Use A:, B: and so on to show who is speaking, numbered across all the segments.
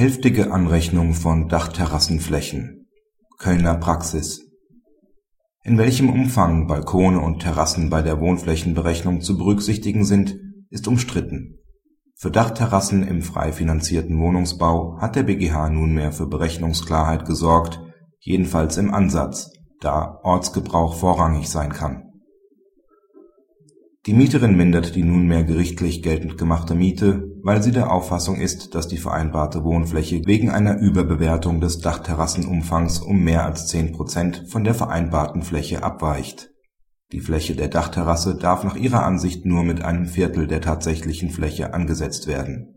A: Hälftige Anrechnung von Dachterrassenflächen Kölner Praxis In welchem Umfang Balkone und Terrassen bei der Wohnflächenberechnung zu berücksichtigen sind, ist umstritten. Für Dachterrassen im frei finanzierten Wohnungsbau hat der BgH nunmehr für Berechnungsklarheit gesorgt, jedenfalls im Ansatz, da Ortsgebrauch vorrangig sein kann die Mieterin mindert die nunmehr gerichtlich geltend gemachte Miete, weil sie der Auffassung ist, dass die vereinbarte Wohnfläche wegen einer Überbewertung des Dachterrassenumfangs um mehr als zehn Prozent von der vereinbarten Fläche abweicht. Die Fläche der Dachterrasse darf nach ihrer Ansicht nur mit einem Viertel der tatsächlichen Fläche angesetzt werden.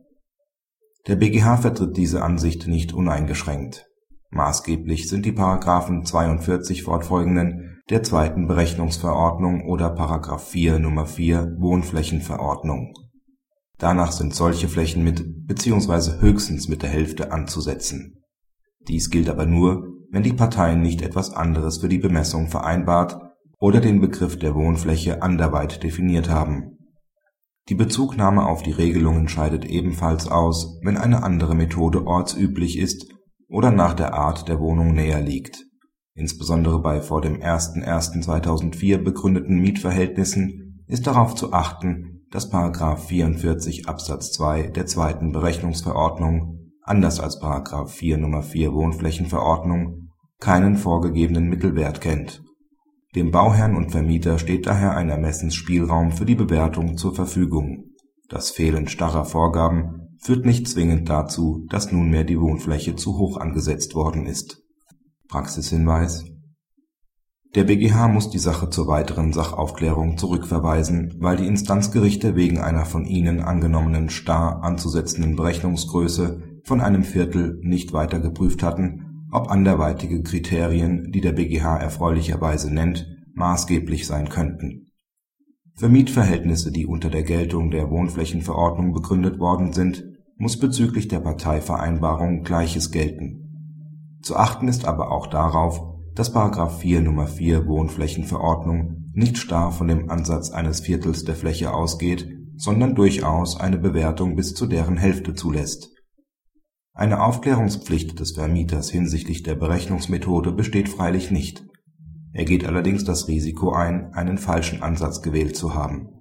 A: Der BgH vertritt diese Ansicht nicht uneingeschränkt Maßgeblich sind die § 42 fortfolgenden der zweiten Berechnungsverordnung oder § 4 Nr. 4 Wohnflächenverordnung. Danach sind solche Flächen mit bzw. höchstens mit der Hälfte anzusetzen. Dies gilt aber nur, wenn die Parteien nicht etwas anderes für die Bemessung vereinbart oder den Begriff der Wohnfläche anderweit definiert haben. Die Bezugnahme auf die Regelungen scheidet ebenfalls aus, wenn eine andere Methode ortsüblich ist oder nach der Art der Wohnung näher liegt. Insbesondere bei vor dem 01.01.2004 begründeten Mietverhältnissen ist darauf zu achten, dass § 44 Absatz 2 der zweiten Berechnungsverordnung anders als § 4 Nr. 4 Wohnflächenverordnung keinen vorgegebenen Mittelwert kennt. Dem Bauherrn und Vermieter steht daher ein Ermessensspielraum für die Bewertung zur Verfügung. Das Fehlen starrer Vorgaben führt nicht zwingend dazu, dass nunmehr die Wohnfläche zu hoch angesetzt worden ist. Praxishinweis Der BgH muss die Sache zur weiteren Sachaufklärung zurückverweisen, weil die Instanzgerichte wegen einer von ihnen angenommenen starr anzusetzenden Berechnungsgröße von einem Viertel nicht weiter geprüft hatten, ob anderweitige Kriterien, die der BgH erfreulicherweise nennt, maßgeblich sein könnten. Für Mietverhältnisse, die unter der Geltung der Wohnflächenverordnung begründet worden sind muss bezüglich der Parteivereinbarung Gleiches gelten. Zu achten ist aber auch darauf, dass § 4 Nr. 4 Wohnflächenverordnung nicht starr von dem Ansatz eines Viertels der Fläche ausgeht, sondern durchaus eine Bewertung bis zu deren Hälfte zulässt. Eine Aufklärungspflicht des Vermieters hinsichtlich der Berechnungsmethode besteht freilich nicht. Er geht allerdings das Risiko ein, einen falschen Ansatz gewählt zu haben